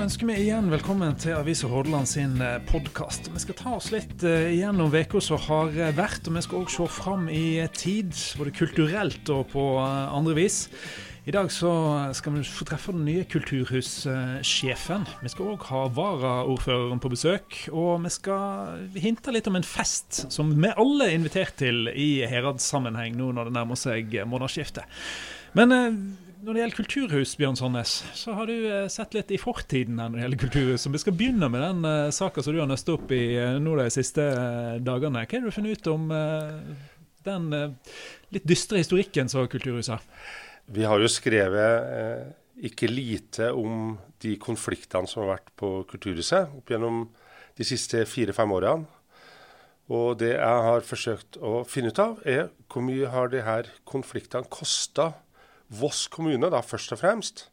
ønsker vi igjen velkommen til Avisa Hordaland sin podkast. Vi skal ta oss litt igjennom uka som har vært, og vi skal òg se fram i tid, både kulturelt og på andre vis. I dag så skal vi få treffe den nye kulturhussjefen. Vi skal òg ha varaordføreren på besøk. Og vi skal hinte litt om en fest som vi alle er invitert til i heradssammenheng nå når det nærmer seg månedsskiftet. Men når det gjelder kulturhus, Bjørn Sandnes, så har du eh, sett litt i fortiden når det gjelder kulturhus. Vi skal begynne med den uh, saka som du har nøstet opp i uh, nå de siste uh, dagene. Hva har du funnet ut om den litt dystre historikken som kulturhuset har? Vi har jo skrevet ikke lite om de konfliktene som har vært på Kulturhuset opp gjennom de siste fire-fem årene. Og det jeg har forsøkt å finne ut av, er hvor mye har de her konfliktene kosta Voss kommune, da først og fremst.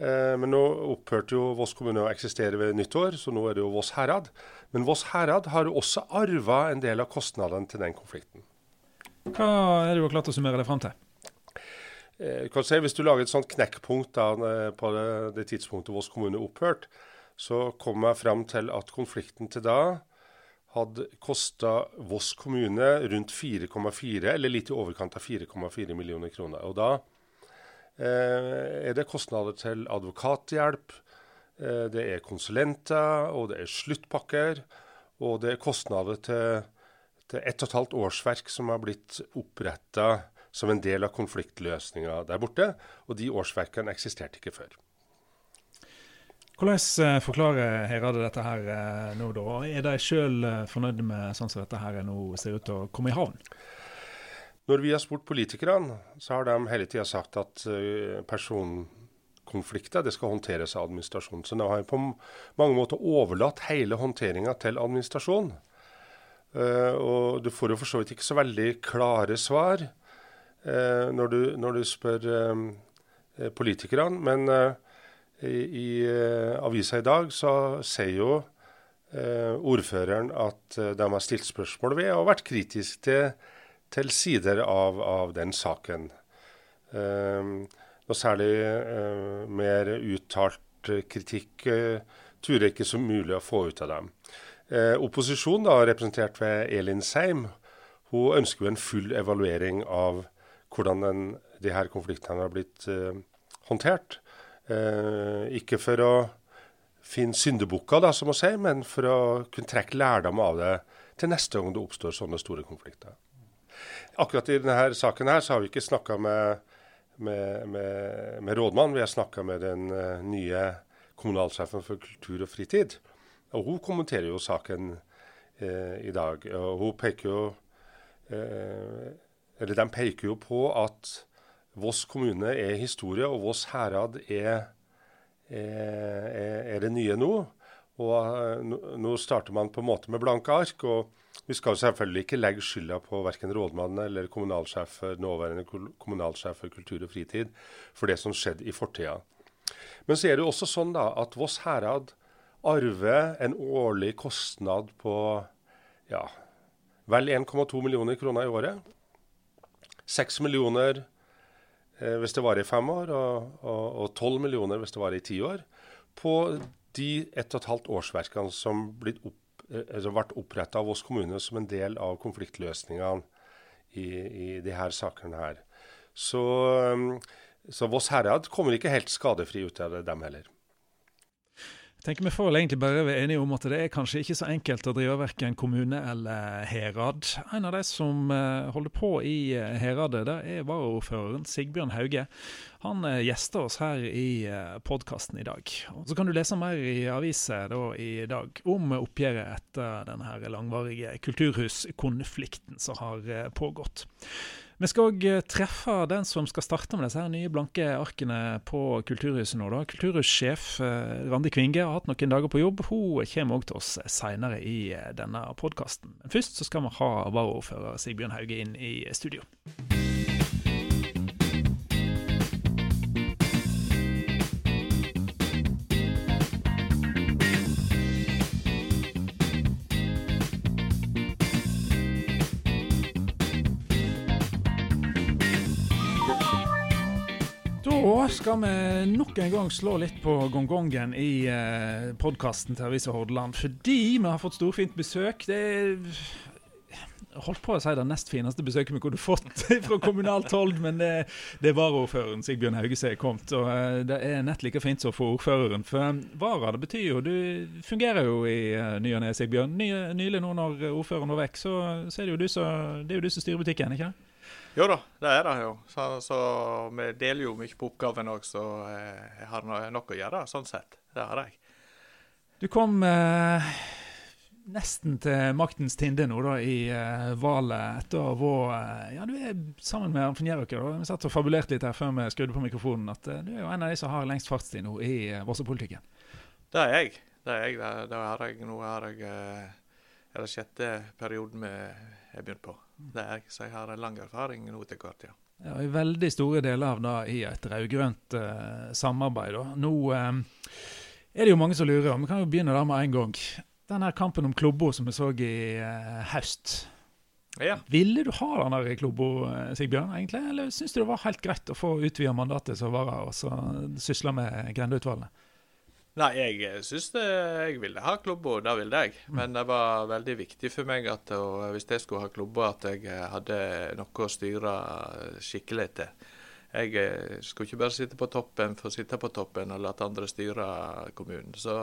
Eh, men nå opphørte jo Voss kommune å eksistere ved nyttår, så nå er det jo Voss herad. Men Voss herad har også arva en del av kostnadene til den konflikten. Hva er det du har klart å summere deg fram til? Eh, kan si, hvis du lager et sånt knekkpunkt da, eh, på det, det tidspunktet Voss kommune opphørte, så kom jeg fram til at konflikten til da hadde kosta Voss kommune rundt 4,4, eller litt i overkant av 4,4 millioner kroner. Og da er det kostnader til advokathjelp, eh, det er konsulenter, og det er sluttpakker. Og det er kostnader til, til ett og et halvt årsverk som har blitt oppretta som en del av konfliktløsninga der borte. Og de årsverkene eksisterte ikke før. Hvordan eh, forklarer Heirade dette her nå, da? Er de sjøl fornøyd med sånn som dette her nå ser ut til å komme i havn? Når vi har spurt politikerne, så har de hele tida sagt at uh, personkonflikter det skal håndteres av administrasjonen. Så de har på mange måter overlatt hele håndteringa til administrasjonen. Uh, og du får jo for så vidt ikke så veldig klare svar uh, når, du, når, du, spør politikerne. Men i avisa i dag så sier jo ordføreren at de har stilt spørsmål ved og vært kritisk til til sider av, av den saken. Um, noe særlig uh, mer uttalt kritikk uh, tror jeg ikke så mulig å få ut av dem. Uh, opposisjonen, da, representert ved Elin Seim, hun ønsker jo en full evaluering av hvordan den, de her konfliktene har blitt håndtert. Ikke for å finne syndebukker, som å si, men for å kunne trekke lærdom av det til neste gang det oppstår sånne store konflikter. Akkurat i denne saken her så har vi ikke snakka med, med, med, med, rådmannen, vi har snakka med den uh, nye kommunalsjefen for kultur og fritid. Og hun kommenterer jo saken eh, i dag. Og hun peker jo eh, Eller de peker jo på at Voss kommune er historie, og Voss herad er, er, er det nye nå. Og nå starter man på en måte med blanke ark. og vi skal selvfølgelig ikke legge skylda på verken rådmannen eller kommunalsjef, nåværende kommunalsjef for kultur og fritid for det som skjedde i fortida. Men så er det jo også sånn da at Voss herad arver en årlig kostnad på ja, vel 1,2 millioner kroner i året. 6 millioner eh, hvis det varer i fem år, og, og, og 12 millioner hvis det varer i ti år. På de ett og et halvt årsverkene som blitt opp altså ble oppretta av oss kommune som en del av konfliktløsningene i, i de her sakene her. Så, um, så Voss herad kommer ikke helt skadefri ut av det, dem heller. Tenker Vi får vel egentlig bare være enige om at det er kanskje ikke så enkelt å drive verken kommune eller herad. En av de som eh, holder på i eh, heradet, det er varaordføreren Sigbjørn Hauge. Han eh, gjester oss her i podkasten i dag. Så kan du lese mer i aviser i dag om oppgjøret etter denne langvarige kulturhuskonflikten som har pågått. Vi skal òg eh, treffe den som skal starte med disse her nye blanke arkene på Kulturhuset nå. da. Kulturhussjef eh, Randi Kvinge har hatt noen dager på jobb. Hun kommer òg til oss seinere i eh, denne podkasten. Først så skal vi ha varaordfører Sigbjørn Hauge inn i studio. Skal vi nok en gang slå litt på gongongen i eh, podkasten til Avisa Hordaland. Fordi vi har fått storfint besøk. Det er holdt på å si det nest fineste besøket vi kunne fått fra kommunalt hold, men det, det er varaordføreren Sigbjørn Hauge som er kommet. Og eh, det er nett like fint som for ordføreren. For vara, det betyr jo Du fungerer jo i uh, ny og ne, Sigbjørn. Ny, nylig nå når ordføreren var vekk, så, så er det jo du som styrer butikken, ikke sant? Jo da, det er det jo. Så, så vi deler jo mye på oppgaven òg, så jeg har nok å gjøre sånn sett. Det har jeg. Du kom eh, nesten til maktens tinde nå da, i eh, Valet etter å eh, Ja, du er sammen med Arnfinn Gjerøke. Vi satt og fabulerte litt her før vi skrudde på mikrofonen, at eh, du er jo en av de som har lengst fartstid nå i eh, Vossepolitikken. Det er jeg. Det er jeg. Det, det har jeg. Nå har jeg eh, er det sjette perioden vi har begynt på. Det er så jeg har en lang erfaring nå til hvert, ja. ja. I veldig store deler av det i et rød-grønt eh, samarbeid. Da. Nå eh, er det jo mange som lurer, og vi kan jo begynne der med en gang. Den her kampen om klubba som vi så i eh, høst. Ja. Ville du ha den der klubba, Sigbjørn, egentlig? Eller syns du det var helt greit å få utvida mandatet som var her, og så sysle med grendeutvalget? Nei, jeg eh, syns jeg ville ha klubber, det ville jeg. Mm. Men det var veldig viktig for meg at og hvis jeg skulle ha klubber, at jeg eh, hadde noe å styre skikkelig til. Jeg eh, skulle ikke bare sitte på toppen for å sitte på toppen og la andre styre kommunen. Så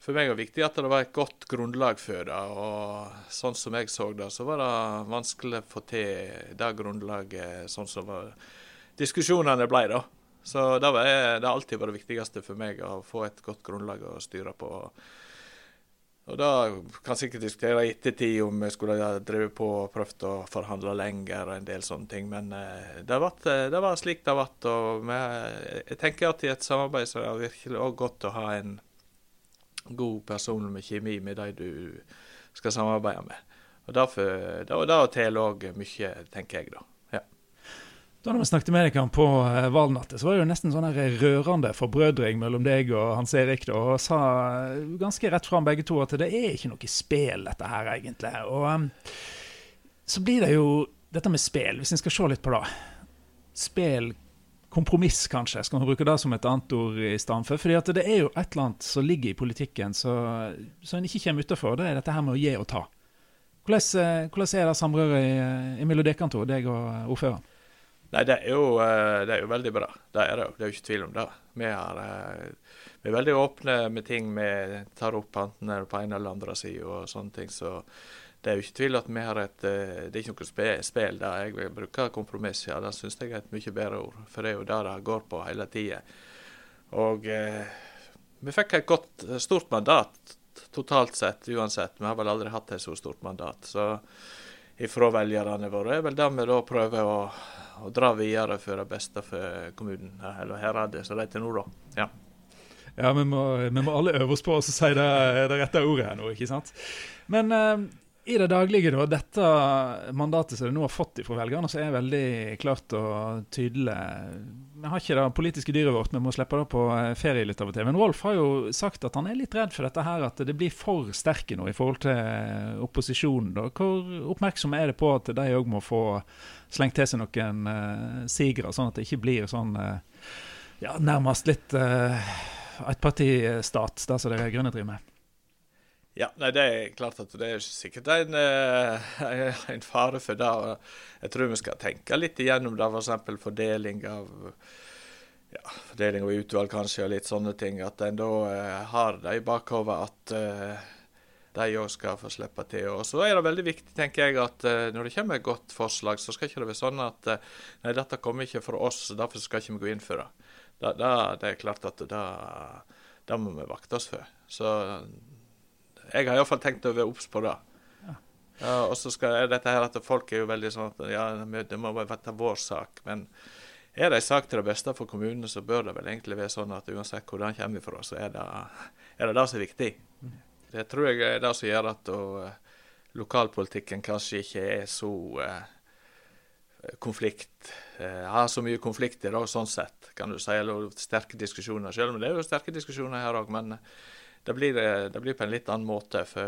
for meg var det viktig at det var et godt grunnlag for det. Og sånn som jeg så det, så var det vanskelig å få til det grunnlaget sånn som diskusjonene ble, da. Så det, var, det har alltid vært det viktigste for meg, å få et godt grunnlag å styre på. Og da kan jeg sikkert diskutere i ettertid om jeg skulle ha drevet på og prøvd å forhandle lenger og en del sånne ting, men eh, det, var, det var slik det var. Og jeg tenker at i et samarbeid så er det virkelig også godt å ha en god person med kjemi med de du skal samarbeide med. Og derfor, Det, det teller òg mye, tenker jeg, da. Da vi snakket med deg på eh, valgnatten, så var det jo nesten sånn rørende forbrødring mellom deg og Hans Erik. Da, og sa ganske rett fram begge to at det er ikke noe spel, dette her, egentlig. Og um, så blir det jo dette med spel, hvis en skal se litt på det. Spel, kompromiss, kanskje, skal man bruke det som et annet ord i stedet for. fordi at det er jo et eller annet som ligger i politikken som en ikke kommer utenfor. Det er dette her med å gi og ta. Hvordan, eh, hvordan er det samrøret mellom dere to, deg og ordføreren? Nei, det er, jo, eh, det er, jo, veldig bra. Det er det jo. Det er jo ikke tvil om det. Vi, har, eh, vi er veldig åpne med ting vi tar opp enten på en eller andre sida og sånne ting. Så det er jo ikke tvil at vi har et eh, Det er ikke noe spill der jeg vil bruke kompromiss. Ja, det syns jeg er et mye bedre ord. For det er jo det det går på hele tida. Og eh, vi fikk et godt, stort mandat totalt sett, uansett. Vi har vel aldri hatt et så stort mandat. Så ifra velgerne våre er vel det vi da prøver å og dra videre for det beste for kommunen, eller heradet, som det heter nå, da. Ja. Ja, vi må, vi må, alle øve oss på å si det, det, rette ordet her nå, ikke sant. Men uh, i det daglige, da, dette mandatet som du nå har fått fra velgerne, så er veldig klart og tydelig Vi har ikke det politiske dyret vårt, vi må slippe det på eh, ferie litt av og til. Men Rolf har jo sagt at han er litt redd for dette her, at det blir for sterke nå i forhold til eh, opposisjonen. Da. Hvor oppmerksom er det på at de òg må få slengt til seg noen uh, sigere, sånn at det ikke blir sånn uh, ja, nærmest litt uh, ettpartistat, det som de rød-grønne driver med. Ja, nei, det er klart at det er sikkert en, en fare for det. Jeg tror vi skal tenke litt igjennom det, f.eks. For fordeling av ja, fordeling av utvalg kanskje, og litt sånne ting. At en da har det i bakhodet at de òg skal få slippe til. Og så er det veldig viktig, tenker jeg, at når det kommer et godt forslag, så skal ikke det være sånn at nei, dette kommer ikke fra oss, derfor skal ikke vi gå inn for det. Da, da, det er klart at det må vi vakte oss for. Så jeg har iallfall tenkt å være obs på det. Ja. Ja, og så skal dette her at folk er jo veldig sånn at ja, det må bare være vår sak. Men er det en sak til det beste for kommunene, så bør det vel egentlig være sånn at uansett hvor den kommer fra, så er det, er det det som er viktig. Mm. Det tror jeg er det som gjør at og, uh, lokalpolitikken kanskje ikke er så uh, konflikt uh, Har så mye konflikter da, sånn sett, kan du si, eller sterke diskusjoner. Selv om det er jo sterke diskusjoner her òg, men det blir, det blir, på en litt annen måte. For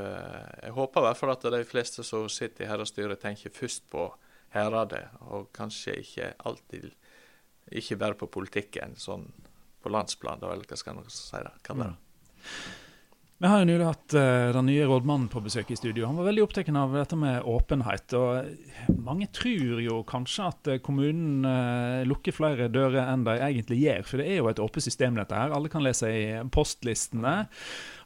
jeg håper i hvert fall at de fleste som sitter i herrestyret, tenker først på heradet, og kanskje ikke alltid Ikke bare på politikken, sånn på landsplan, eller hva skal man si det? Hva det. Vi har jo nylig hatt uh, den nye rådmannen på besøk i studio. Han var veldig opptatt av dette med åpenhet. og Mange tror jo kanskje at eh, kommunen uh, lukker flere dører enn de egentlig gjør. For det er jo et åpent system, dette her. Alle kan lese i postlistene.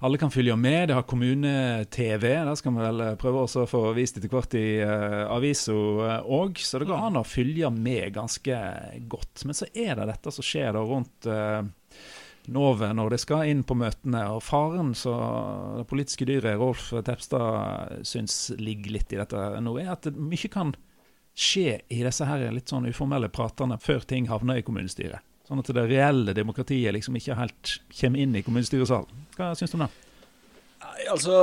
Alle kan følge med. Det har kommune-TV. Der skal vi vel prøve å få vist etter hvert i uh, avisa òg. Så det går an å følge med ganske godt. Men så er det dette som skjer da rundt uh, Nove når de skal inn på møtene. Og faren så det politiske dyret Rolf Tepstad syns ligger litt i dette nå, er at mye kan skje i disse her litt sånn uformelle pratene før ting havner i kommunestyret. Sånn at det reelle demokratiet liksom ikke helt kommer inn i kommunestyresalen. Hva syns du om det? Nei, altså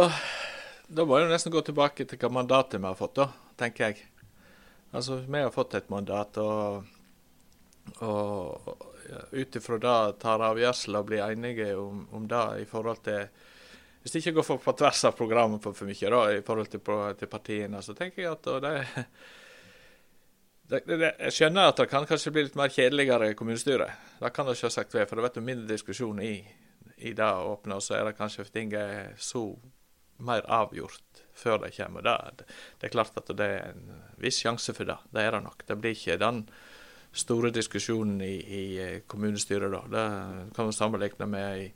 Da må jeg nesten gå tilbake til hva mandatet vi har fått, da, tenker jeg. Altså, vi har fått et mandat, og, og ut ifra det tar avgjørelser og blir enige om, om, det i forhold til Hvis det ikke går for, på tvers av programmet for, for mye da, i forhold til, til partiene, så tenker jeg at det, det, det, Jeg skjønner at det kan kanskje bli litt mer kjedeligere i kommunestyret. Det kan det selvsagt være, for det blir mindre diskusjon i, i det åpne, og så er det kanskje ting er så mer avgjort før de kommer. Det, det, er klart at det er en viss sjanse for det. Det er det nok. Det blir ikke den store diskusjonen i, i eh, kommunestyret. da. Det kan man sammenligne med en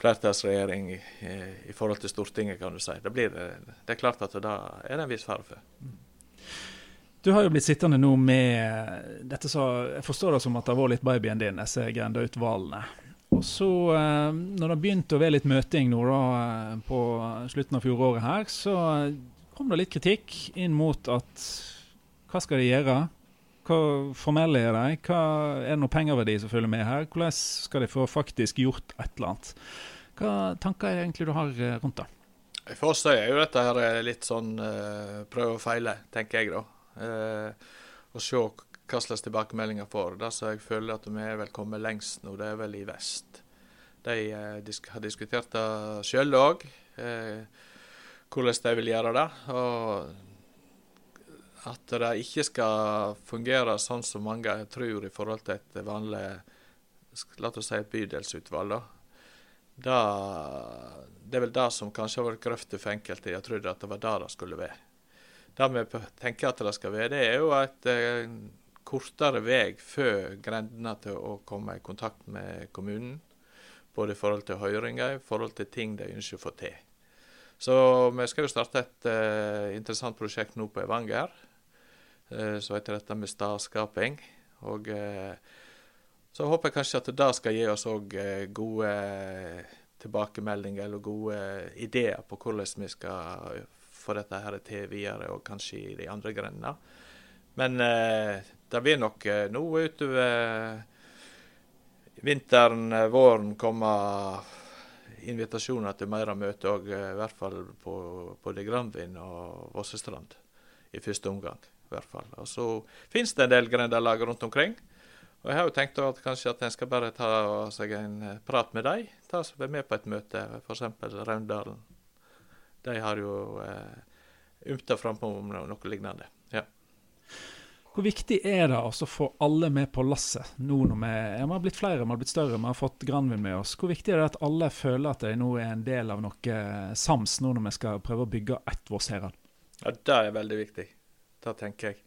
flertallsregjering i, i, forhold til Stortinget, kan du si. Det, blir, det er klart at da er det en viss fare for. Du har jo blitt sittende nå med dette så Jeg forstår det som at det har vært litt babyen din, disse Grenda-utvalgene. Og så, eh, når det begynte å være litt møting nå da, eh, på slutten av fjoråret her, så kom det litt kritikk inn mot at hva skal de gjøre? Hva formelle er de? Hva, er det noe pengeverdi som følger med her? Hvordan skal de få faktisk gjort et eller annet? Hva tanker er det egentlig du har eh, rundt det? For oss er jo dette her eh, litt sånn uh, prøve og feile, tenker jeg da. Uh, og se hva slags tilbakemeldinger får. Det som jeg føler at vi er vel kommet lengst nå, det er vel i vest. De uh, disk har diskutert det sjøl òg, hvordan de vil gjøre det. og at det ikke skal fungere sånn som mange tror i forhold til et vanlig la oss si et bydelsutvalg. Da. det er vel det som kanskje har vært grøfta for enkelte. Jeg trodde at det var det det skulle være. Det vi tenker at det skal være, det er jo et eh, kortere vei før grendene til å komme i kontakt med kommunen. Både i forhold til høringer, i forhold til ting de ønsker å få til. Så vi skal jo starte et uh, interessant prosjekt nå på Evanger. Eh, så heter dette med stadskaping. Og eh, så håper jeg kanskje at det skal gi oss òg eh, gode tilbakemeldinger eller gode ideer på hvordan vi skal få dette her til videre, og kanskje i de andre grendene. Men det blir nok nå utover vinteren, våren komme invitasjoner til mer møte òg, i hvert fall på både Granvin og Vossestrand i første omgang i hvert fall. Og så finnes det en del grendelag rundt omkring. Og jeg har jo tenkt at kanskje at en skal bare ta seg en eh, prat med dem. Ta seg med på et møte, f.eks. Raundalen. De har jo eh, ymta frampå om noe lignende. Ja. Hvor viktig er det altså å få alle med på lasset nå når vi, ja, vi har blitt flere, vi har blitt større, vi har fått Granvin med oss. Hvor viktig er det at alle føler at de nå er en del av noe sams nå når vi skal prøve å bygge ett Vossherad? Ja, det er veldig viktig. Det tenker jeg.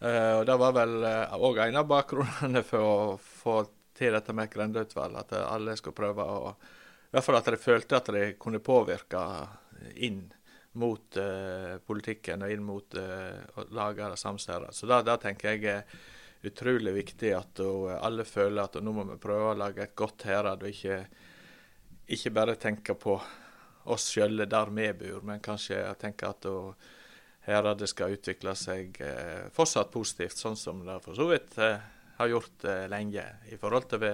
Uh, og Det var vel òg uh, en av bakgrunnene for å få til dette med et grendeutvalg. At alle skulle prøve å I hvert fall at de følte at de kunne påvirke inn mot uh, politikken og inn mot å lage samsæret. Så det, tenker jeg er utrolig viktig at alle føler at nå må vi prøve å lage et godt herad, og ikke, ikke bare tenke på oss sjøle der vi bor, men kanskje tenke at å her det skal utvikle seg eh, fortsatt positivt, sånn som det for så vidt eh, har gjort eh, lenge. I forhold til,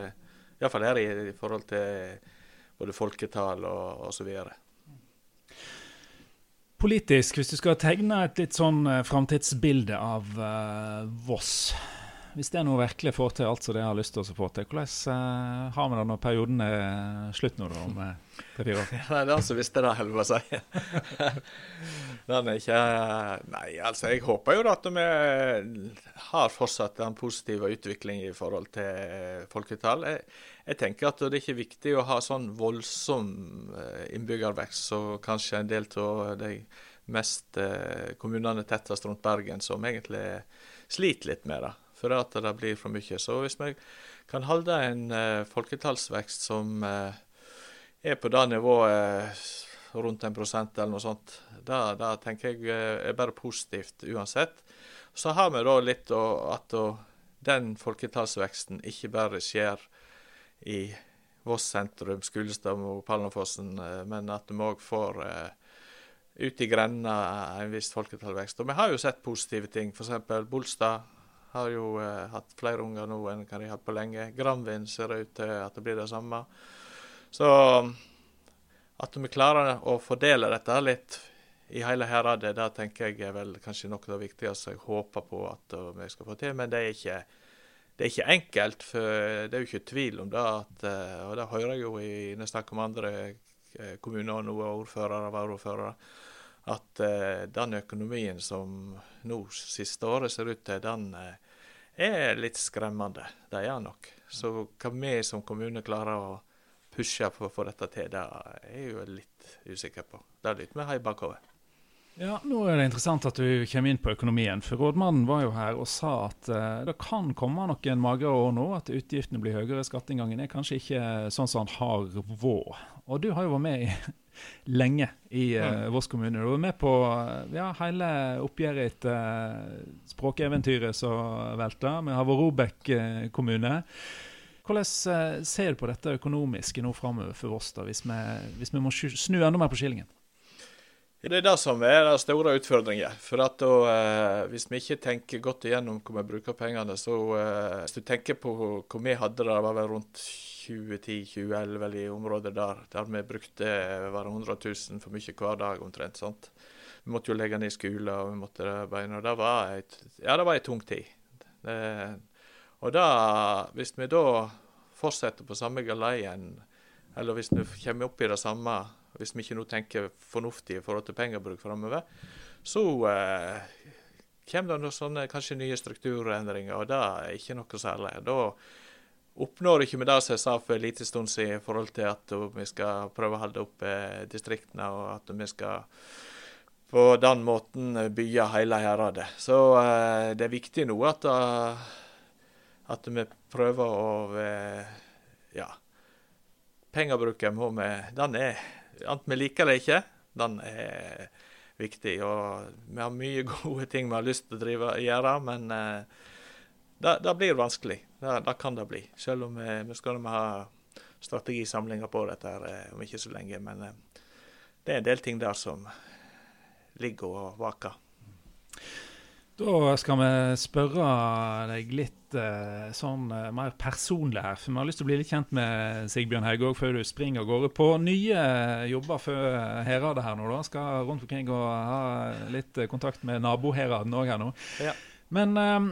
Iallfall her i, forhold til både folketall og osv. Politisk, hvis du skal tegne et litt sånn uh, framtidsbilde av uh, Voss, hvis det nå virkelig får til alt som det har lyst til å få til, hvordan uh, har vi det når perioden er slutt nå, da, om uh, tre-fire år? Nei, er altså hvis det, er jeg på å si. den er ikke Nei, altså, jeg håper jo at vi har fortsatt den positive utviklingen i forhold til folketall. Jeg, jeg, tenker at det er ikke viktig å ha sånn voldsom innbyggervekst som kanskje en del av de mest kommunene tettest rundt Bergen som egentlig sliter litt med det for at det blir for mye. Så hvis vi kan holde en uh, folketallsvekst som uh, er på det nivået uh, rundt en prosent eller noe sånt, det tenker jeg er bare positivt uansett. Så har vi da litt at den folketallsveksten ikke bare skjer i Voss sentrum, Skulestad og Palmafossen, men at vi òg får ut i grenda en viss folketallvekst. Og vi har jo sett positive ting. F.eks. Bolstad har jo eh, hatt flere unger nå enn hva de har hatt på lenge. Granvin ser ut til at det blir det samme. Så at vi klarer å fordele dette litt i hele heradet, det tenker jeg er vel kanskje noe av det viktigste jeg håper på at vi skal få til. Men det er ikke, det er ikke enkelt, for det er jo ikke tvil om det. At, eh, og det hører jeg jo i, når jeg snakker med andre eh, kommuner og noen ordførere, varaordførere at den økonomien som nå siste året ser ut til, den er litt skremmende. Det er nok. Så hva vi som kommune klarer å pushe for å få dette til, det er jeg jo litt usikker på. Det er litt med i bakhodet. Ja, nå er det interessant at du kommer inn på økonomien. For rådmannen var jo her og sa at uh, det kan komme noen magre år nå, at utgiftene blir høyere. Skatteinngangen er kanskje ikke sånn som han har vært. Og du har jo vært med i lenge i uh, Voss kommune. Du var med på ja, hele oppgjøret etter uh, språkeventyret som velta med Havorobekk uh, kommune. Hvordan ser du på dette økonomiske nå framover for Voss, da, hvis vi, hvis vi må snu enda mer på skillingen? Det er det som er den store utfordringen. For at da, eh, Hvis vi ikke tenker godt igjennom hvor vi bruker pengene, så eh, Hvis du tenker på hvor vi hadde det, det var vel rundt 2010-2011 i området der, der vi brukte var 100 000 for mye hver dag omtrent. sant? Vi måtte jo legge ned skoler, og vi måtte beina. Det var et, ja, det var ei tung tid. Det, og da, hvis vi da fortsetter på samme galeien, eller hvis vi kommer opp i det samme hvis vi ikke nå tenker fornuftig i forhold til pengebruk framover, så eh, kommer det noen sånne kanskje nye strukturendringer, og det er ikke noe særlig. Da oppnår ikke vi det som jeg sa for en liten stund siden, i forhold til at vi skal prøve å holde oppe distriktene, og at vi skal på den måten bygge hele heradet. Så eh, det er viktig nå at, uh, at vi prøver å uh, Ja. Pengebruken må vi Den er Enten vi liker det ikke, den er viktig. Og vi har mye gode ting vi har lyst til å drive, gjøre, men eh, det, det, blir vanskelig. Det, det, kan det bli. Selv om vi, vi skal ha strategisamlinger på dette her, eh, om ikke så lenge. Men eh, det er en del ting der som ligger og vaker. Da skal vi spørre deg litt uh, sånn uh, mer personlig her. For vi har lyst til å bli litt kjent med Sigbjørn Hauge før du springer av gårde på nye jobber før Heradet her nå. da. Skal rundt omkring og ha litt kontakt med naboheraden òg her nå. Ja. Men um,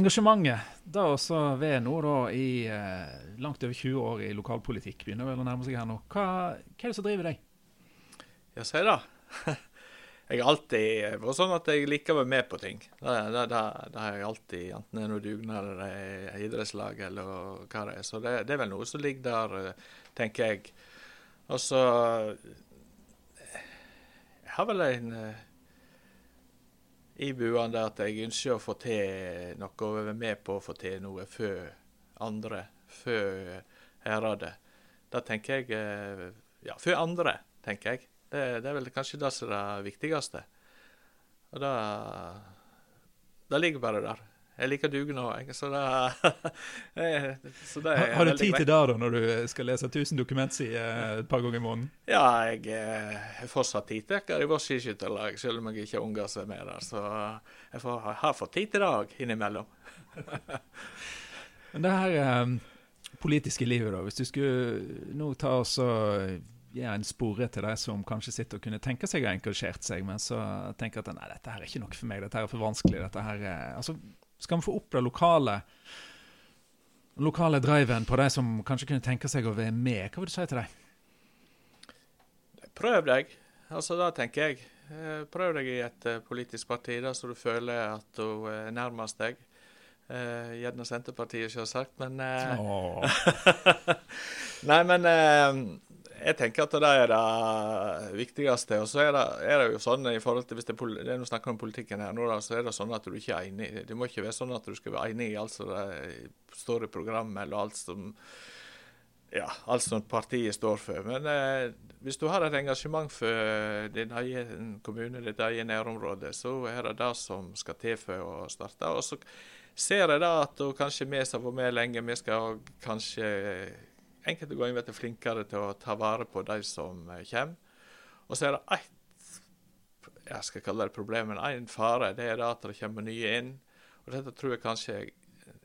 engasjementet da også ved nå da i uh, langt over 20 år i lokalpolitikk begynner vel å nærme seg her nå. Hva, hva er det som driver deg? Ja, si det. Jeg har alltid vært sånn at jeg liker å være med på ting. Det, det, det, det har jeg alltid, enten det er noe dugnad eller er idrettslag eller hva det er. Så det, det, er vel noe som ligger der, tenker jeg. Og så Jeg har vel en ibuende at jeg ønsker å få til noe, og være med på å få til noe før andre, før heradet. Da tenker jeg Ja, før andre, tenker jeg. Det, det, er vel kanskje det som er det viktigste. Og det, det ligger bare der. Jeg liker dugnad, så det, så det Har du tid til det da, når du skal lese 1000 dokumentsider et par ganger i måneden? Ja, jeg eh, har fortsatt tid til det i vårt skiskytterlag, selv om jeg ikke har unger som er med der. Så jeg får, har fått tid til det òg, innimellom. Men det her politiske livet, da. Hvis du skulle nå ta oss og gi en spore til de som kanskje sitter og kunne tenke seg å engasjert seg, men så tenker at nei, dette her er ikke noe for meg, dette her er for vanskelig. dette her er, altså, Skal vi få opp det lokale lokale driven på de som kanskje kunne tenke seg å være med? Hva vil du si til dem? Prøv deg. Altså, det tenker jeg. Eh, prøv deg i et uh, politisk parti der så du føler at du er nærmest deg. Uh, gjerne Senterpartiet, selvsagt, men uh, Nei, men jeg tenker at det er det viktigste. Og så er det, er det jo sånn i forhold til hvis det er, det er noe om politikken her nå, da, så er det sånn at du ikke er enig. Det må ikke være sånn at du skal være enig i alt som står i programmet, eller alt som ja, alt som partiet står for. Men eh, hvis du har et engasjement for din egen kommune, ditt eget nærområde, så er det det som skal til for å starte. Og så ser jeg da at kanskje vi som har vært med lenge, vi skal kanskje enkelte ganger blitt flinkere til å ta vare på de som eh, kommer. Og så er det ett jeg skal kalle det problem, men én fare. Det er det at det kommer nye inn. Og dette tror jeg kanskje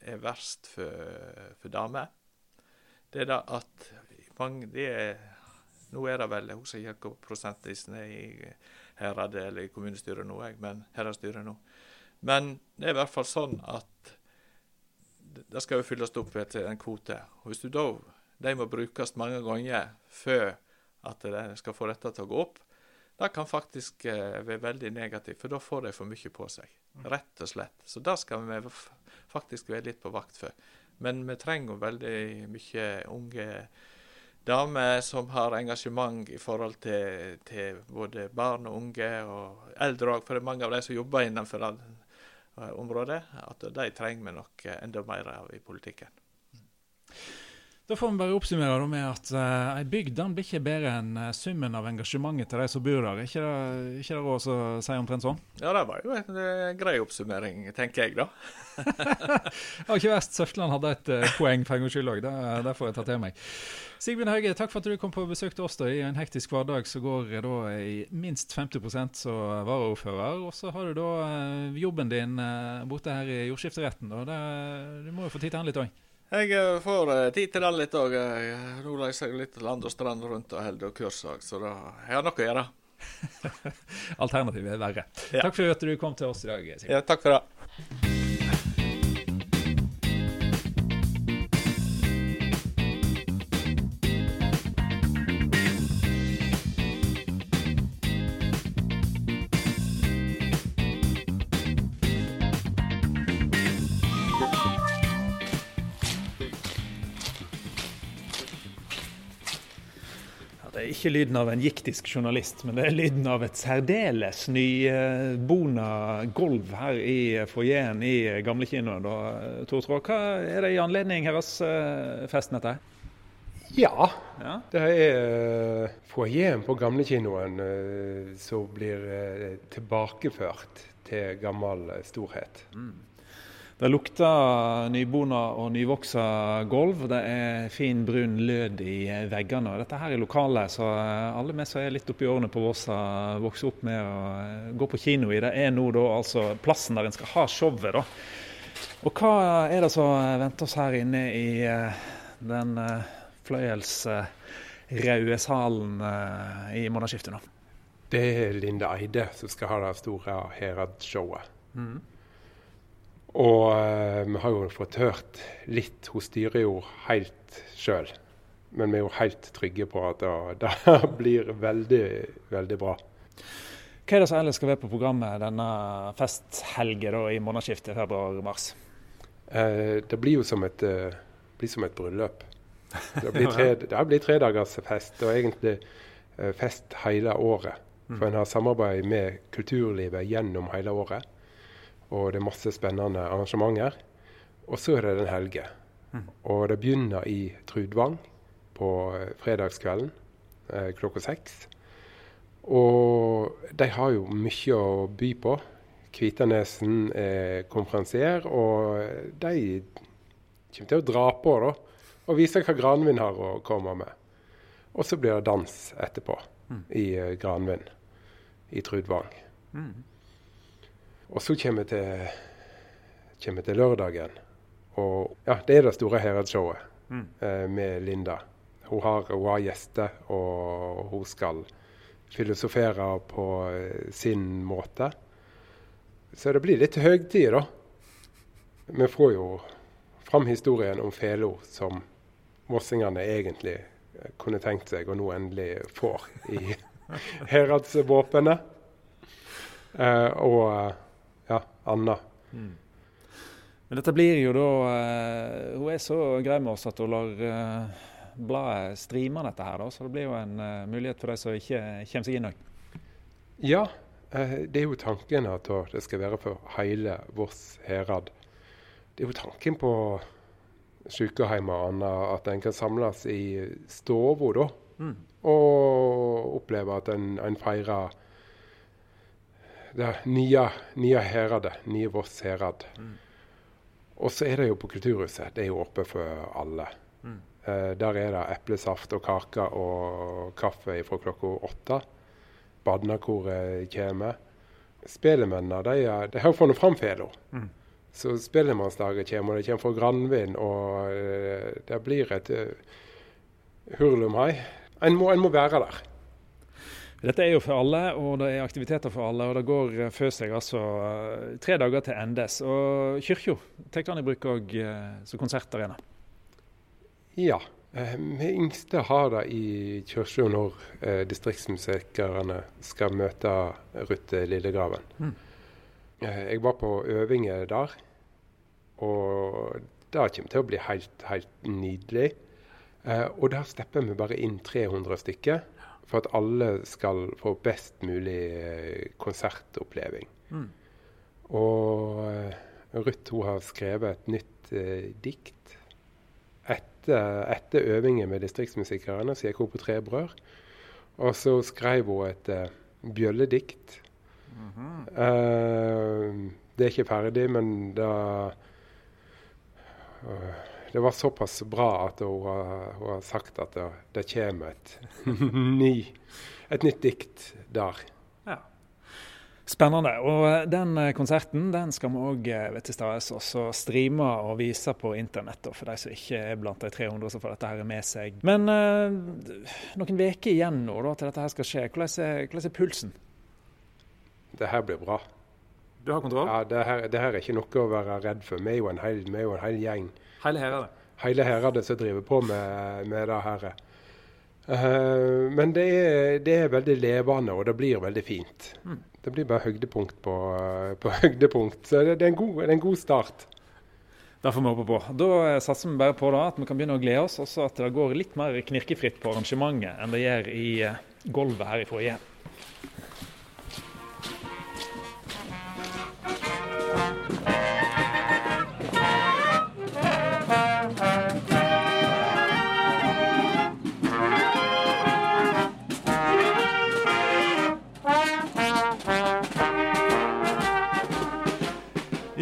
er verst for, for damer. Det er det at mange det er, Nå er det vel Jeg som prosentlisten er i heradet eller i kommunestyret nå, jeg, men heradsstyret nå. Men det er i hvert fall sånn at det skal jo fylles opp etter en kvote. Og hvis du da de må brukes mange ganger før at de skal få dette til å gå opp. Det kan faktisk eh, være veldig negativt, for da får de for mye på seg. Rett og slett. Så det skal vi faktisk være litt på vakt for. Men vi trenger veldig mye unge damer som har engasjement i forhold til, til både barn og unge og eldre òg, for det er mange av de som jobber innenfor det eh, området, at de trenger vi nok enda mer av i politikken. Da får vi bare oppsummere med at uh, ei bygd den blir ikke bedre enn uh, summen av engasjementet til de som bor der. Ikke det, ikke det råd å si omtrent sånn? Ja, det var jo en uh, grei oppsummering, tenker jeg, da. det var ikke verst. Søfteland hadde et uh, poeng for en gangs skyld òg. Det, det, får jeg ta til meg. Sigbjørn Hauge, takk for at du kom på besøk til oss da, i en hektisk hverdag så går da i minst 50% som varaordfører. Og så har du da jobben din borte her i jordskifteretten. Da. du må jo få tid til den litt òg. Jeg eh, får uh, tid til det litt òg. Nå reiser jeg litt land og strand rundt og holder kurs òg, så da, jeg har noe å gjøre. Alternativet er verre. Ja. Takk for at du kom til oss i dag. Sigurd. Ja, takk for det. Ikke lyden av en giktisk journalist, men det er lyden av et særdeles nybona gulv her i foajeen i gamlekinoen. Tor Trå, hva er det i anledning deres eh, dette? Ja, ja, det er uh, foajeen på gamlekinoen uh, som blir uh, tilbakeført til gammel storhet. Mm. Det lukter nybona og nyvoksa gulv. Det er fin, brun lød i veggene. Dette her er lokalet så alle vi som er litt oppi årene på Våsa, vokser opp med å gå på kino i. Det er nå da altså plassen der en skal ha showet. da. Og hva er det som venter oss her inne i eh, den eh, fløyelsrøde salen eh, i månedsskiftet nå? Det er Linda Eide som skal ha det store Herad-showet. Mm. Og uh, vi har jo fått hørt litt. Hun styrer jo helt sjøl. Men vi er jo helt trygge på at det, det blir veldig, veldig bra. Hva er det som ellers skal være på programmet denne festhelgen i månedsskiftet februar-mars? Eh, det blir jo som et, uh, blir som et bryllup. Det blir, tre, det blir tredagers fest, og egentlig fest hele året. For mm. en har samarbeid med kulturlivet gjennom hele året og det er masse spennende arrangementer. Og så er det den helge. Mm. Og det begynner i Trudvang på eh, fredagskvelden eh, klokka seks. Og de har jo mye å by på. Kvitanesen er konferansier, og de kommer til å dra på da, og vise hva Granvin har å komme med. Og så blir det dans etterpå mm. i uh, Granvin i Trudvang. Mm. Og så kommer vi til, kommer til lørdagen. Og ja, det er det store Heradsshowet mm. eh, med Linda. Hun har, hun har, gjester, og hun skal filosofere på eh, sin måte. Så det blir litt høytid, da. Vi får jo fram historien om Felo som vossingene egentlig kunne tenkt seg, og nå endelig får i heradsvåpenet. Eh, og ja, Anna. Mm. Men dette blir jo da uh, Hun er så grei med oss at hun lar uh, bladet streame dette her, da. Så det blir jo en uh, mulighet for de som ikke kommer seg inn òg. Ja, det er jo tanken at det skal være for hele Voss herad. Det er jo tanken på sykehjem og annet at en kan samles i stua da. Mm. Og oppleve at en, en feirer det nye, nye heradet, nye Voss herad. Mm. Og så er det jo på Kulturhuset. Det er jo oppe for alle. Mm. Eh, der er det eplesaft og kake og kaffe fra klokka åtte. Badnakoret kommer. Spellemennene de, de har funnet fram fela. Mm. Så spellemannsdagen kommer, og det kommer fra Granvin, og uh, det blir et uh, hurlumhei. En en må være der. Dette er jo for alle, og det er aktiviteter for alle. og Det går eh, før seg altså eh, tre dager til endes. Og kirka tar den i bruk òg eh, som konsertarena? Ja. Vi yngste har det i kirka når eh, distriktsmusikerne skal møte Ruth Lillegraven. Mm. jeg var på øvinger der, og det kommer til å bli helt, helt nydelig. og der stepper vi bare inn 300 stykker for at alle skal få best mulig eh, konsertoppleving. Mm. Og uh, Ruth hun har skrevet et nytt eh, dikt etter, etter øvingen med distriktsmusikerne. Så gikk hun på Tre brød. Og så skrev hun et eh, bjølledikt. Mm -hmm. det er ikke ferdig, men da det var såpass bra at hun har, hun har sagt at det, det kommer et, ny, et, nytt dikt der. Ja. Spennende. Og eh, den eh, konserten den skal vi òg eh, til stede streame og vise på internett, for de som ikke er blant de 300 som får dette her med seg. Men uh, noen uker igjen nå da, til dette her skal skje. Hvordan er, hvordan er pulsen? Det her blir bra. Du har kontroll? Ja, det her, det her, er ikke noe å være redd for. Vi er jo en hel, jo en hel gjeng Hele heradet? Hele heradet som driver på med, med det her. Uh, men det er, det er, veldig levende, og det blir veldig fint. Mm. Det blir bare høydepunkt på, på høydepunkt. Så det, det, er god, det, er en god, start. Det får vi håpe på. Da satser vi bare på da, at vi kan begynne å glede oss, og at det går litt mer knirkefritt på arrangementet enn det gjør i uh, gulvet her i foajeen.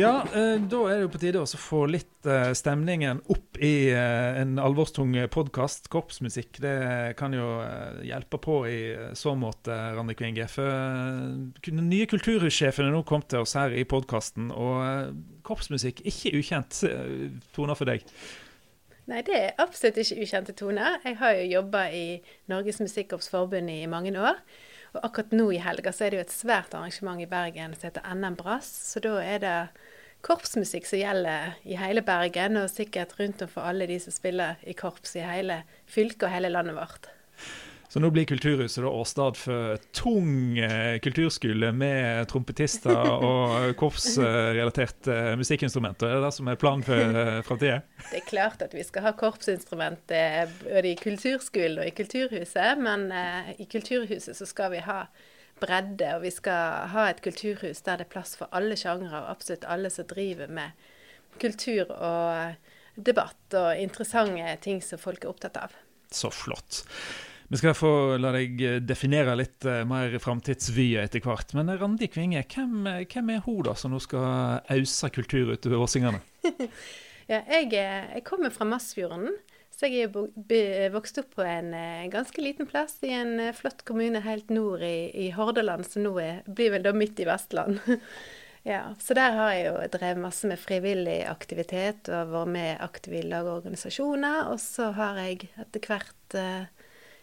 Ja, eh, da er det jo på tide å få litt eh, stemningen opp i eh, en alvorstung podkast. Korpsmusikk det kan jo hjelpe på i så måte, Randi Kvinge. For den nye kulturhussjefen er nå kommet til oss her i podkasten, og korpsmusikk ikke ukjent toner for deg? Nei, det er absolutt ikke ukjente toner. Jeg har jo jobba i Norges Musikkorps Forbund i mange år. Og akkurat nå i helga så er det jo et svært arrangement i Bergen som heter NM Brass. Så da er det korpsmusikk som gjelder i hele Bergen, og sikkert rundt om for alle de som spiller i korps i hele fylket og hele landet vårt. Så nå blir Kulturhuset åsted for tung eh, kulturskole med trompetister og korpsrelaterte eh, musikkinstrumenter. Er det det som er planen for eh, framtida? Det er klart at vi skal ha korpsinstrumenter både i kulturskolen og i Kulturhuset, men i Kulturhuset så skal vi ha bredde, og vi skal ha et kulturhus der det er plass for alle sjangre, og absolutt alle som driver med kultur og debatt og interessante ting som folk er opptatt av. Så flott. Vi skal få la deg eh, definere litt uh, mer framtidsvyer etter hvert. Men eh, Randi Kvinge, hvem, hvem, er hun da som nå skal ause kultur utover åsingene? ja, jeg, jeg, kommer fra Masfjorden. Så jeg er vokst opp på en ganske liten plass i en flott kommune helt nord i, i Hordaland, som nå er, blir vel da midt i Vestland. ja, så der har jeg jo drevet masse med frivillig aktivitet og vært med aktiv i lag og organisasjoner. Og så har jeg etter hvert uh,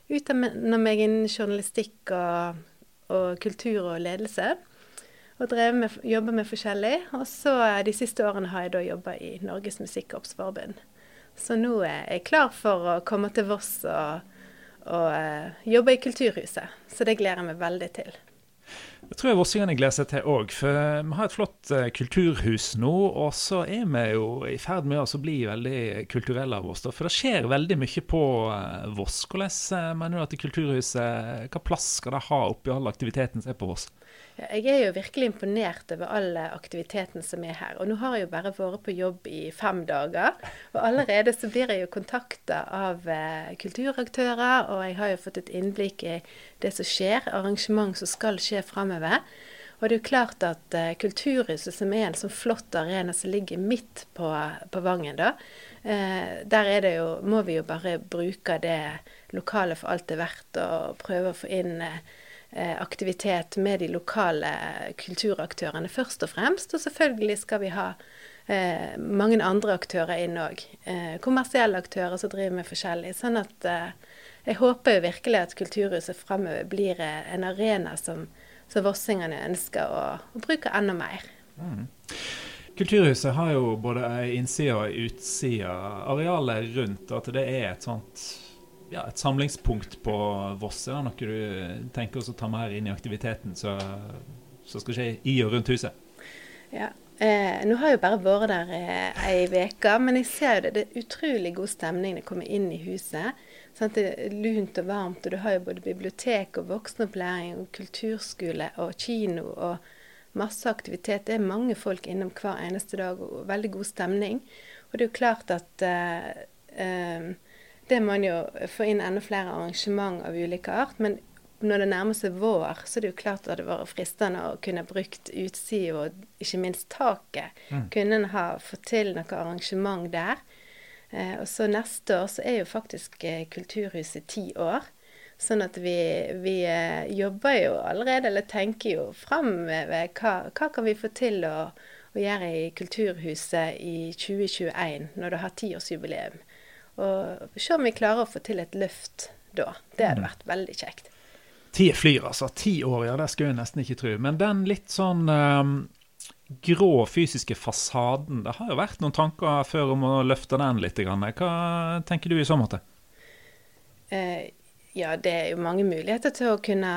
utdanna meg innen journalistikk og, og, kultur og ledelse. og med, jobba med forskjellig. Og så de siste årene har jeg da jobba i Norges Musikkorpsforbund. Så nå er jeg klar for å komme til Voss og, og uh, jobbe i Kulturhuset. Så det gleder jeg meg veldig til. Det tror jeg vossingene gleder seg til òg. For vi har et flott uh, kulturhus nå, og så er vi jo i ferd med å bli veldig kulturelle av oss. For det skjer veldig mye på uh, Voss. Hvordan uh, mener du at Kulturhuset, hva plass skal det ha oppi all aktiviteten som er på Voss? Jeg er jo virkelig imponert over all aktiviteten som er her. Og nå har jeg jo bare vært på jobb i fem dager. Og allerede så blir jeg jo kontakta av eh, kulturaktører, og jeg har jo fått et innblikk i det som skjer, arrangement som skal skje framover. Og det er jo klart at uh, Kulturhuset, som er en sånn flott arena som ligger midt på, på Vangen, da, uh, der er det jo, må vi jo bare bruke det lokale for alt det er verdt, og prøve å få inn uh, aktivitet med de lokale kulturaktørene først og fremst. Og selvfølgelig skal vi ha eh, mange andre aktører inn òg. Eh, kommersielle aktører som driver med forskjellig. Sånn at eh, jeg håper jo virkelig at Kulturhuset fremover blir eh, en arena som, som vossingene ønsker å, å, bruke enda mer. Mm. Kulturhuset har jo både innside og utside. Arealet rundt, at det er et sånt ja, et samlingspunkt på Voss? Er det noe du tenker å ta mer inn i aktiviteten som skal skje i og rundt huset? Ja, eh, Nå har jeg jo bare vært der eh, ei uke, men jeg ser jo det. Det er utrolig god stemning når jeg kommer inn i huset. Sant? Det er lunt og varmt, og du har jo både bibliotek og voksenopplæring og kulturskole og kino og masse aktivitet. Det er mange folk innom hver eneste dag og veldig god stemning. Og det er jo klart at eh, eh, det må en jo få inn enda flere arrangement av ulike art. Men når det nærmer seg vår, så er det jo klart at det vært fristende å kunne brukt utsida og ikke minst taket. Mm. Kunne en ha fått til noe arrangement der. Eh, og så neste år så er jo faktisk eh, Kulturhuset ti år. Sånn at vi, vi eh, jobber jo allerede, eller tenker jo framover hva, hva kan vi få til å, å gjøre i Kulturhuset i 2021, når det har tiårsjubileum. Og se om vi klarer å få til et løft da. Det hadde mm. vært veldig kjekt. Ti flyr, altså. Ti år, ja. Det skulle jeg nesten ikke tro. Men den litt sånn um, grå fysiske fasaden, det har jo vært noen tanker før om å løfte den litt. Hva tenker du i så måte? Eh, ja, det er jo mange muligheter til å kunne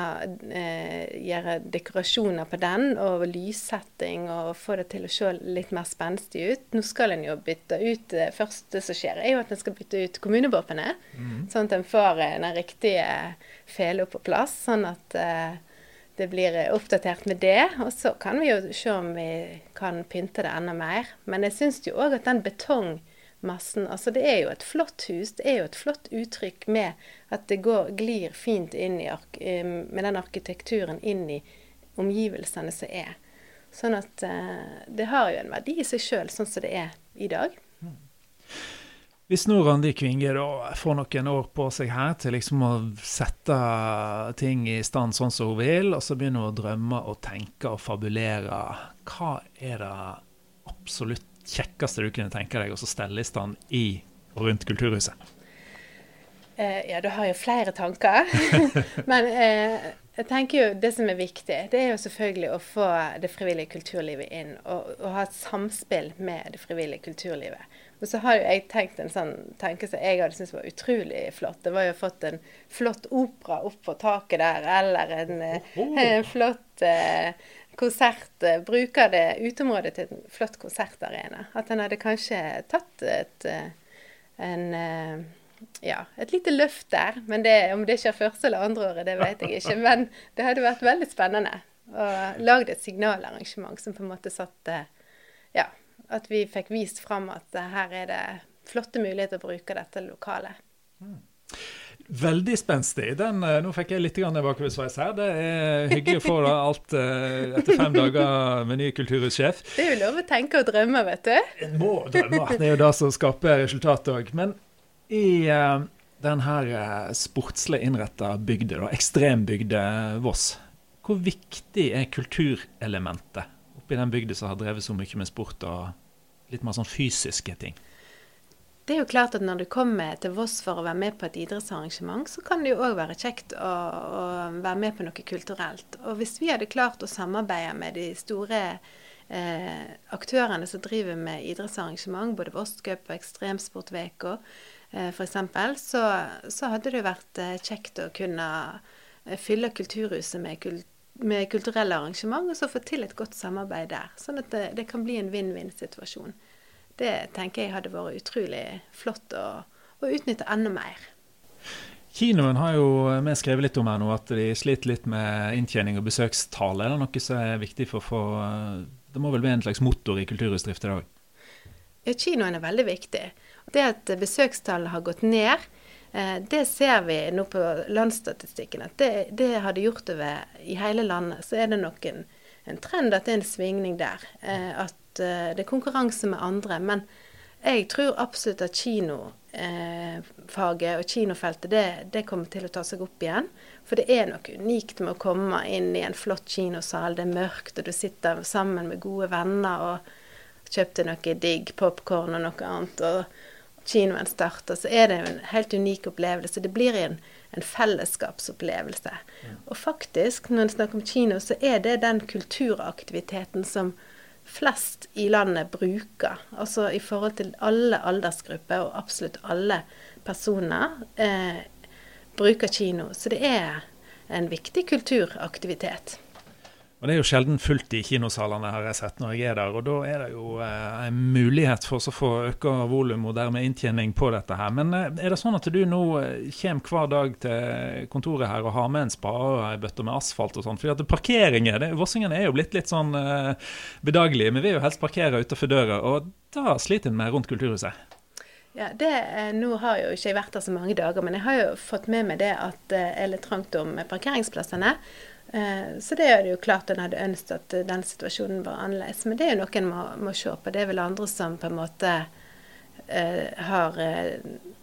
eh, gjøre dekorasjoner på den, og lyssetting, og få det til å se litt mer spenstig ut. Nå skal en jo bytte ut Det første som skjer, er jo at en skal bytte ut kommunevåpenet. Mm. Sånn at en får den riktige fela på plass, sånn at eh, det blir oppdatert med det. Og så kan vi jo se om vi kan pynte det enda mer. Men jeg syns jo òg at den betong massen. Altså det er jo et flott hus. Det er jo et flott uttrykk med at det går, glir fint inn i eh, med den arkitekturen inn i omgivelsene som er. Sånn at uh, det har jo en verdi i seg sjøl, sånn som det er i dag. Hvis nå Randi Kvinge da får noen år på seg her til liksom å sette ting i stand sånn som hun vil, og så begynner hun å drømme og tenke og fabulere, hva er det absolutt kjekkeste du kunne tenke deg å stelle i stand i og rundt Kulturhuset? Eh, ja, du har jo flere tanker. Men eh, jeg tenker jo det som er viktig, det er jo selvfølgelig å få det frivillige kulturlivet inn. Og, og ha et samspill med det frivillige kulturlivet. Og så har jo jeg tenkt en sånn tanke som jeg hadde syntes var utrolig flott. Det var jo fått en flott opera opp på taket der, eller en, en flott eh, konsert, eh, bruker det uteområdet til en flott konsertarena. At en hadde kanskje tatt et, eh, en, eh, ja, et lite løft der. Men det, om det skjer første eller andre året, det vet jeg ikke. Men det hadde vært veldig spennende. Og lagd et signalarrangement som på en måte satte Ja, at vi fikk vist fram at her er det flotte muligheter å bruke dette lokalet. Mm. Veldig spenstig. Den, eh, nå fikk jeg litt bakoversveis her. Det er hyggelig å få alt uh, etter fem dager med ny kulturhussjef. Det er jo lov å tenke og drømme, vet du. En må drømme. Det er jo det som skaper resultat òg. Men i uh, den her sportslig innretta bygda, ekstrembygda Voss, hvor viktig er kulturelementet oppi den bygda som har drevet så mye med sport og litt mer sånn fysiske ting? Det er jo klart at når du kommer til Voss for å være med på et idrettsarrangement, så kan det jo òg være kjekt å, å, være med på noe kulturelt. Og hvis vi hadde klart å samarbeide med de store eh, aktørene som driver med idrettsarrangement, både Voss Cup og Ekstremsportveka eh, f.eks., så, så hadde det jo vært eh, kjekt å kunne eh, fylle Kulturhuset med, kult, med kulturelle arrangement, og så få til et godt samarbeid der. Sånn at det, det kan bli en vinn-vinn-situasjon. Det tenker jeg hadde vært utrolig flott å, å utnytte enda mer. Kinoen har jo vi skrevet litt om her nå, at de sliter litt med inntjening og besøkstall. Er det noe som er viktig for å få Det må vel bli en slags motor i kulturhusdrift i dag? Ja, kinoen er veldig viktig. Det at besøkstallet har gått ned, eh, det ser vi nå på landsstatistikken. At det, det har det gjort over i hele landet. Så er det nok en, en trend at det er en svingning der. Eh, at Eh, det er konkurranse med andre. Men jeg tror absolutt at kinofaget eh, og kinofeltet det, det, kommer til å ta seg opp igjen. For det er noe unikt med å komme inn i en flott kinosal. Det er mørkt, og du sitter sammen med gode venner og kjøpte noe digg popkorn og noe annet. og kinoen starter, så er det en helt unik opplevelse. Det blir en, en fellesskapsopplevelse. Ja. Og faktisk, når en snakker om kino, så er det den kulturaktiviteten som flest i landet bruker. Altså i forhold til alle aldersgrupper og absolutt alle personer eh, bruker kino. Så det er en viktig kulturaktivitet. Og Det er jo sjelden fullt i kinosalene, har jeg sett når jeg er der. og Da er det jo eh, en mulighet for å få øka volum og dermed inntjening på dette. her. Men eh, er det sånn at du nå eh, kommer hver dag til kontoret her og har med en spade og ei bøtte med asfalt og sånn? Fordi at parkeringer, Vossingen er jo blitt litt sånn eh, men Vi vil jo helst parkere utenfor døra, og da sliter en med rundt kulturhuset. Ja, det, eh, Nå har jo ikke jeg vært der så mange dager, men jeg har jo fått med meg det at det er litt trangt om parkeringsplassene. Eh, så det er jo klart en hadde ønsket at eh, den situasjonen var annerledes. Men det er jo noe en må, må, se på. Det er vel andre som på en måte eh, har eh,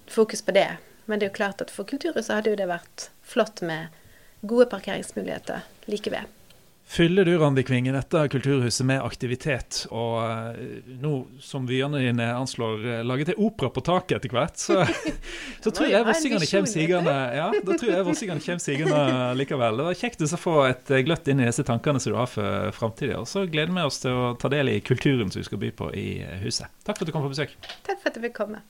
fokus på det. Men det er jo klart at for Kulturhuset hadde jo det vært flott med gode parkeringsmuligheter like ved fyller du Randi Kvingen, dette kulturhuset med aktivitet. Og uh, nå som vyene dine anslår uh, lage til opera på taket etter hvert, så, så tror jeg vossingene kommer sigende ja, da tror jeg vossingene kommer sigende likevel. Det var kjekt å få et uh, gløtt inn i disse tankene som du har for framtida. Og så gleder vi oss til å ta del i kulturen som vi skal by på i huset. Takk for at du kom på besøk. Takk for at du fikk komme.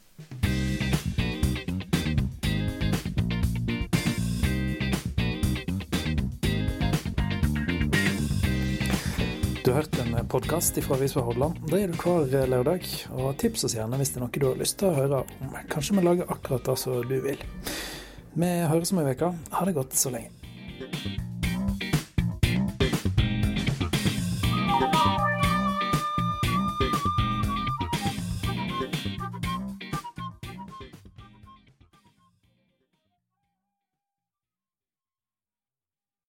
Du har hørt en podkast fra Visva Hordaland. Det er du hver eh, lørdag. Og tips oss gjerne hvis det er noe du har lyst til å høre om. Kanskje vi lager akkurat det som du vil. Vi høres om ei uke. Ha det godt så lenge.